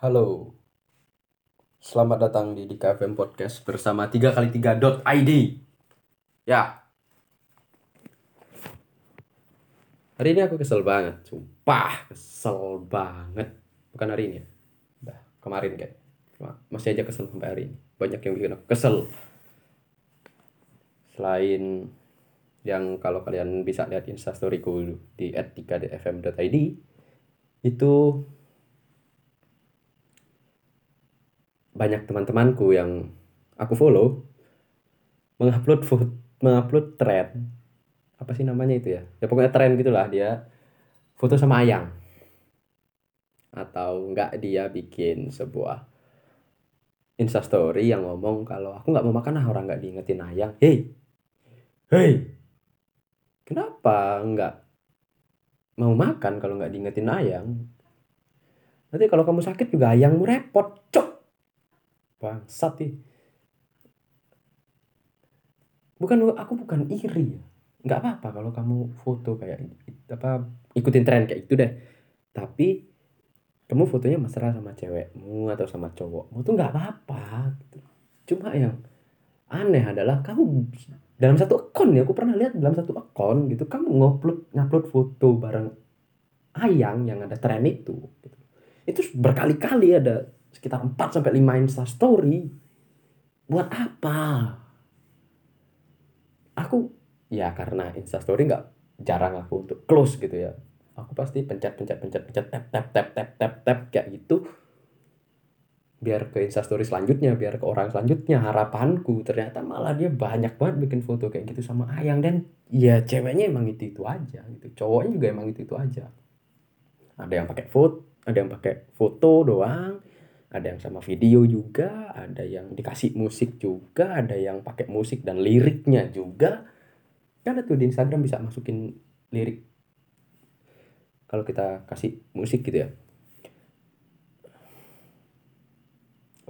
Halo, selamat datang di DKFM Podcast bersama 3x3.id Ya. Hari ini aku kesel banget, sumpah kesel banget. Bukan hari ini ya, udah kemarin kayak. Masih aja kesel sampai hari ini. Banyak yang bikin aku kesel. Selain yang kalau kalian bisa lihat instastoryku di @3dfm.id itu banyak teman-temanku yang aku follow mengupload foto mengupload tren apa sih namanya itu ya? Ya pokoknya tren gitulah dia foto sama ayang. Atau enggak dia bikin sebuah instastory yang ngomong kalau aku nggak mau makan ah orang nggak diingetin ayang. Hei hei kenapa nggak mau makan kalau nggak diingetin ayang? Nanti kalau kamu sakit juga ayangmu repot cok bangsat sih bukan aku bukan iri ya nggak apa-apa kalau kamu foto kayak apa ikutin tren kayak itu deh tapi kamu fotonya mesra sama cewekmu atau sama cowokmu tuh nggak apa-apa gitu. cuma yang aneh adalah kamu dalam satu akun ya aku pernah lihat dalam satu akun gitu kamu ngupload ngupload foto bareng ayang yang ada tren itu gitu. itu berkali-kali ada sekitar 4 sampai 5 Insta story. Buat apa? Aku ya karena Insta story nggak jarang aku untuk close gitu ya. Aku pasti pencet pencet pencet pencet tap tap tap tap tap tap kayak gitu. Biar ke Insta story selanjutnya, biar ke orang selanjutnya. Harapanku ternyata malah dia banyak banget bikin foto kayak gitu sama Ayang dan ya ceweknya emang itu itu aja gitu. Cowoknya juga emang itu itu aja. Ada yang pakai foto, ada yang pakai foto doang, ada yang sama video juga, ada yang dikasih musik juga, ada yang pakai musik dan liriknya juga. Kan ada tuh di Instagram bisa masukin lirik. Kalau kita kasih musik gitu ya.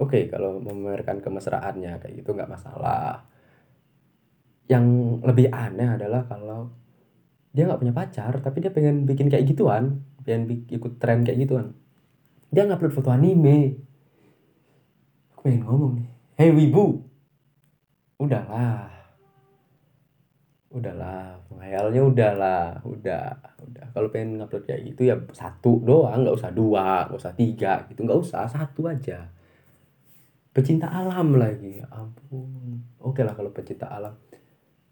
Oke, kalau memamerkan kemesraannya kayak gitu nggak masalah. Yang lebih aneh adalah kalau dia nggak punya pacar, tapi dia pengen bikin kayak gituan, pengen ikut tren kayak gituan. Dia ngupload foto anime, pengen ngomong nih. Hei wibu. Udahlah. Udahlah. Penghayalnya udahlah. Udah udah. Kalau pengen ngupload kayak gitu ya satu doang. Nggak usah dua nggak usah tiga gitu. Nggak usah satu aja. Pecinta alam lagi. Ya ampun. Oke lah kalau pecinta alam.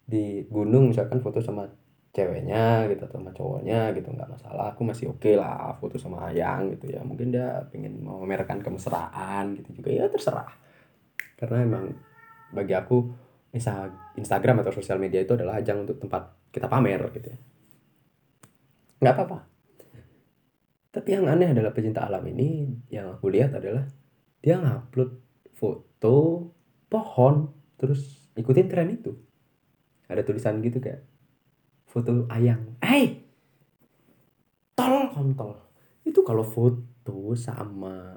Di gunung misalkan foto sama ceweknya gitu atau sama cowoknya gitu nggak masalah aku masih oke okay lah foto sama ayang gitu ya. Mungkin dia pengen memamerkan kemesraan gitu juga ya terserah. Karena emang bagi aku misal Instagram atau sosial media itu adalah ajang untuk tempat kita pamer gitu ya. Nggak apa-apa. Tapi yang aneh adalah pecinta alam ini yang aku lihat adalah dia ngupload foto pohon terus ikutin tren itu. Ada tulisan gitu kayak foto ayang. Eh tol kontol. Itu kalau foto sama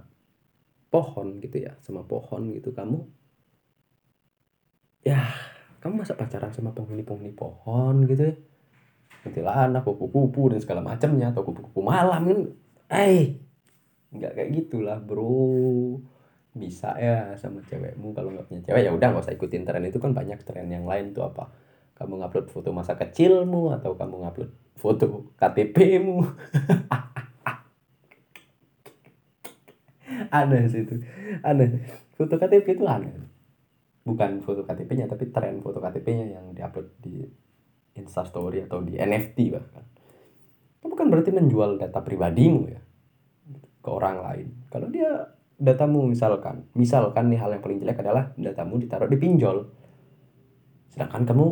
pohon gitu ya sama pohon gitu kamu ya kamu masa pacaran sama penghuni-penghuni pohon gitu ya? Kuntilanak kupu-kupu dan segala macamnya atau kupu-kupu malam kan? Eh nggak kayak gitulah bro. Bisa ya sama cewekmu kalau nggak punya cewek ya udah nggak usah ikutin tren. Itu kan banyak tren yang lain tuh apa kamu ngupload foto masa kecilmu atau kamu ngupload foto KTPmu aneh sih itu. Aneh. Foto KTP itu aneh. Bukan foto KTP-nya tapi tren foto KTP-nya yang diupload di Instastory atau di NFT bahkan. Itu bukan berarti menjual data pribadimu ya ke orang lain. Kalau dia datamu misalkan misalkan nih hal yang paling jelek adalah datamu ditaruh di pinjol. Sedangkan kamu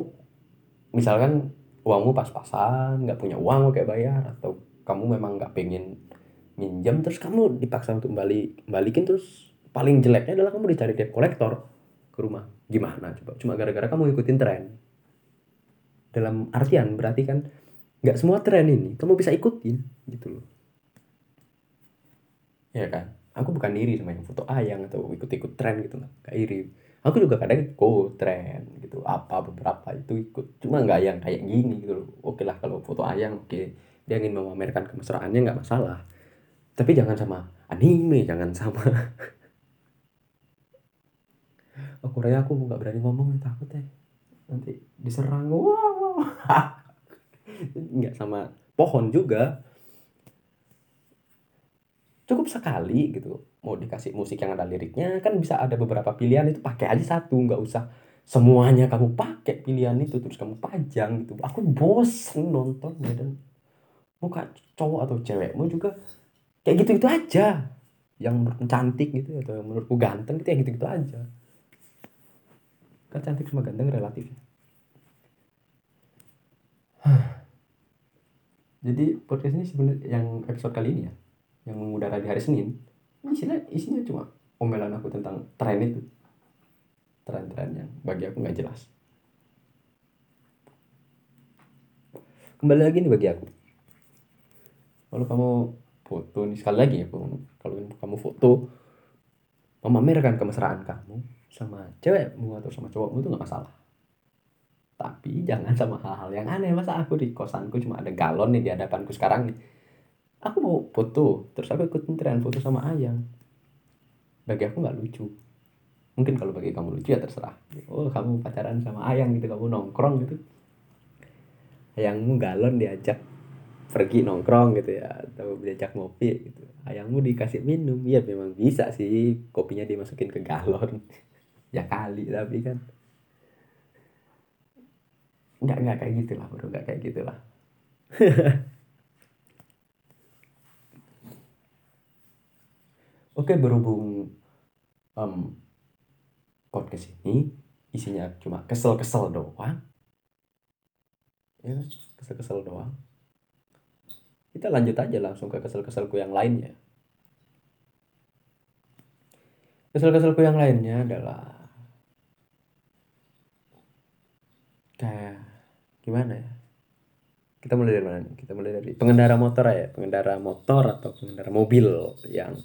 misalkan uangmu pas-pasan nggak punya uang kayak bayar atau kamu memang nggak pengen minjam terus kamu dipaksa untuk balik balikin terus paling jeleknya adalah kamu dicari debt kolektor ke rumah. Gimana coba? Cuma gara-gara kamu ikutin tren. Dalam artian berarti kan nggak semua tren ini kamu bisa ikutin gitu loh. Ya kan? Aku bukan iri sama yang foto ayang atau ikut-ikut tren gitu nggak iri aku juga kadang ikut tren gitu apa beberapa itu ikut. Cuma nggak yang kayak gini gitu loh. Oke lah kalau foto ayang oke. Dia ingin memamerkan kemesraannya nggak masalah. Tapi jangan sama anime jangan sama oh Korea aku nggak berani ngomong takut ya nanti diserang. Wow, nggak sama pohon juga. Cukup sekali gitu mau dikasih musik yang ada liriknya kan bisa ada beberapa pilihan itu pakai aja satu nggak usah semuanya kamu pakai pilihan itu terus kamu pajang gitu. Aku bosen nonton ya dan muka cowok atau cewekmu juga kayak gitu gitu aja. Yang cantik gitu atau yang menurutku ganteng gitu ya gitu gitu aja. Kan cantik sama ganteng relatif ya. jadi podcast ini sebenarnya yang episode kali ini ya yang mengudara di hari Senin isinya isinya cuma omelan aku tentang tren itu. Tren-tren yang bagi aku nggak jelas. Kembali lagi nih bagi aku. Kalau kamu foto nih sekali lagi ya kalau kamu foto memamerkan kemesraan kamu sama cewekmu atau sama cowokmu itu nggak masalah. Tapi jangan sama hal-hal yang aneh. Masa aku di kosanku cuma ada galon nih di hadapanku sekarang nih aku mau foto terus aku ikut tren foto sama ayang. Bagi aku nggak lucu. Mungkin kalau bagi kamu lucu ya terserah. Oh kamu pacaran sama ayang gitu kamu nongkrong gitu. Ayangmu galon diajak pergi nongkrong gitu ya atau diajak ngopi gitu. Ayangmu dikasih minum ya memang bisa sih kopinya dimasukin ke galon. Ya kali tapi kan. Nggak nggak kayak gitulah bro nggak kayak gitulah Oke, berhubung um, podcast ini isinya cuma kesel-kesel doang. Ya, kesel-kesel doang. Kita lanjut aja langsung ke kesel-keselku yang lainnya. Kesel-keselku yang lainnya adalah kayak gimana ya? Kita mulai dari mana? Kita mulai dari pengendara motor ya, pengendara motor atau pengendara mobil yang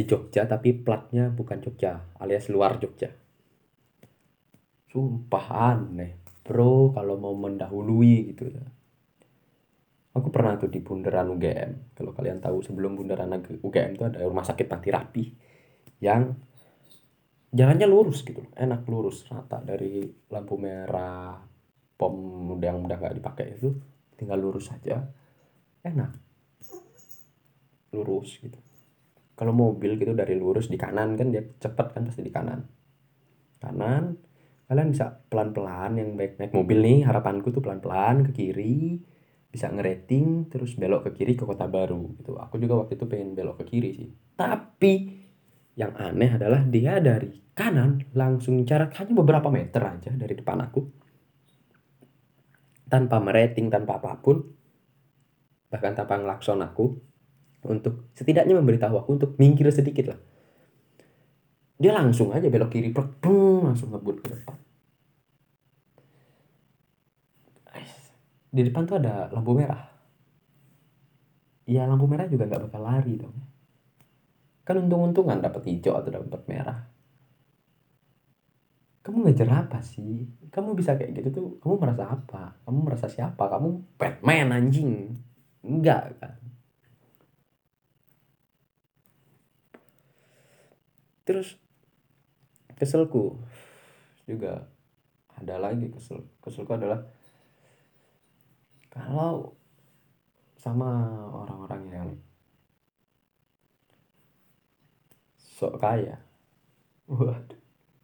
di Jogja tapi platnya bukan Jogja alias luar Jogja. Sumpah aneh. Bro kalau mau mendahului gitu ya. Aku pernah tuh di bundaran UGM kalau kalian tahu sebelum bundaran UGM itu ada rumah sakit Pati Rapi yang jalannya lurus gitu enak lurus rata. Dari lampu merah pom yang udah nggak dipakai itu tinggal lurus saja. Enak. Lurus gitu kalau mobil gitu dari lurus di kanan kan dia cepet kan pasti di kanan. Kanan kalian bisa pelan-pelan yang baik naik mobil nih harapanku tuh pelan-pelan ke kiri bisa ngerating terus belok ke kiri ke kota baru gitu. Aku juga waktu itu pengen belok ke kiri sih. Tapi yang aneh adalah dia dari kanan langsung jarak hanya beberapa meter aja dari depan aku. Tanpa merating tanpa apa pun bahkan tanpa ngelakson aku untuk setidaknya memberitahu aku untuk minggir sedikit lah. Dia langsung aja belok kiri boom, langsung ngebut ke depan. Di depan tuh ada lampu merah. Ya lampu merah juga nggak bakal lari dong. Kan untung-untungan dapat hijau atau dapat merah. Kamu ngejar apa sih? Kamu bisa kayak gitu tuh kamu merasa apa? Kamu merasa siapa? Kamu Batman anjing. Enggak kan terus keselku juga ada lagi kesel keselku adalah kalau sama orang-orang yang sok kaya. Waduh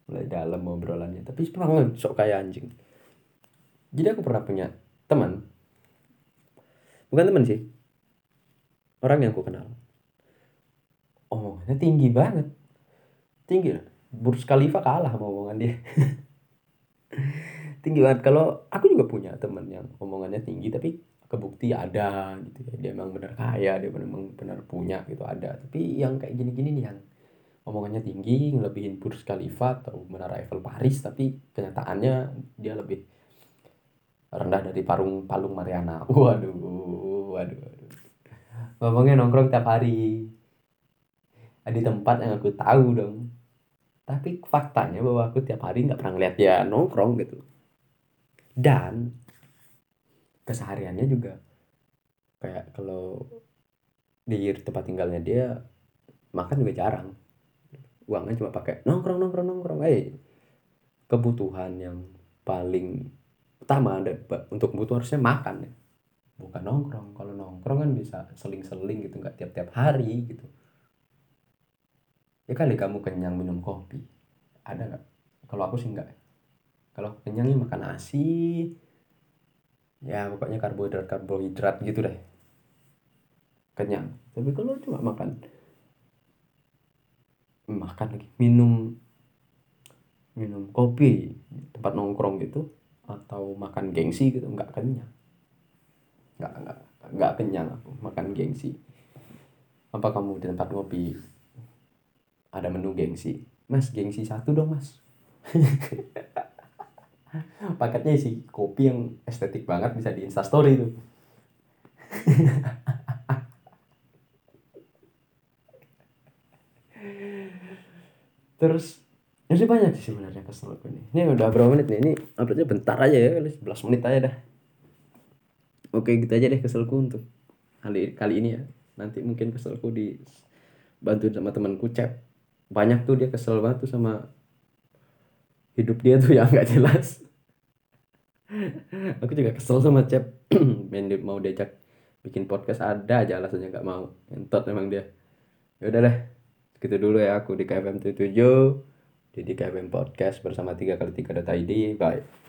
mulai dalam obrolannya. Tapi memang sok kaya anjing. Jadi aku pernah punya teman. Bukan teman sih. Orang yang aku kenal. Omongannya tinggi banget tinggi. Burj Khalifa kalah sama omongan dia. Tinggi banget. Kalau aku juga punya teman yang omongannya tinggi tapi kebukti ada gitu ya. Dia emang benar kaya dia memang benar punya gitu ada. Tapi yang kayak gini-gini nih yang omongannya tinggi ngelebihin Burj Khalifa atau Menara Eiffel Paris tapi kenyataannya dia lebih rendah dari Parung Palung Mariana. Waduh waduh waduh. Ngomongnya nongkrong tiap hari. Di tempat yang aku tahu dong tapi faktanya bahwa aku tiap hari nggak pernah ngeliat dia nongkrong gitu. Dan kesehariannya juga kayak kalau di tempat tinggalnya dia makan juga jarang. Uangnya cuma pakai nongkrong nongkrong nongkrong. Eh kebutuhan yang paling utama untuk kebutuhan harusnya makan ya. Bukan nongkrong. Kalau nongkrong kan bisa seling-seling gitu nggak tiap-tiap hari gitu ya kali kamu kenyang minum kopi. Ada nggak? Kalau aku sih enggak kalau kenyangnya makan nasi. Ya pokoknya karbohidrat karbohidrat gitu deh. Kenyang. Tapi kalau cuma makan makan lagi. Minum minum kopi tempat nongkrong gitu atau makan gengsi gitu nggak kenyang. Nggak nggak nggak kenyang aku makan gengsi. Apa kamu di tempat ngopi ada menu gengsi. Mas gengsi satu dong mas. Paketnya isi kopi yang estetik banget bisa di instastory itu terus ini banyak sih sebenarnya kesel ini. Ini udah berapa menit nih? Ini uploadnya bentar aja ya 11 menit aja dah. Oke gitu aja deh keselku untuk kali kali ini ya. Nanti mungkin keselku di bantu sama temanku cep banyak tuh dia kesel banget tuh sama hidup dia tuh yang nggak jelas. Aku juga kesel sama cep. Mau diajak bikin podcast ada aja alasannya nggak mau. Entot memang dia. Ya udah deh Gitu dulu ya aku di KFM 77 di KFM Podcast bersama 3 kali 3 id Bye.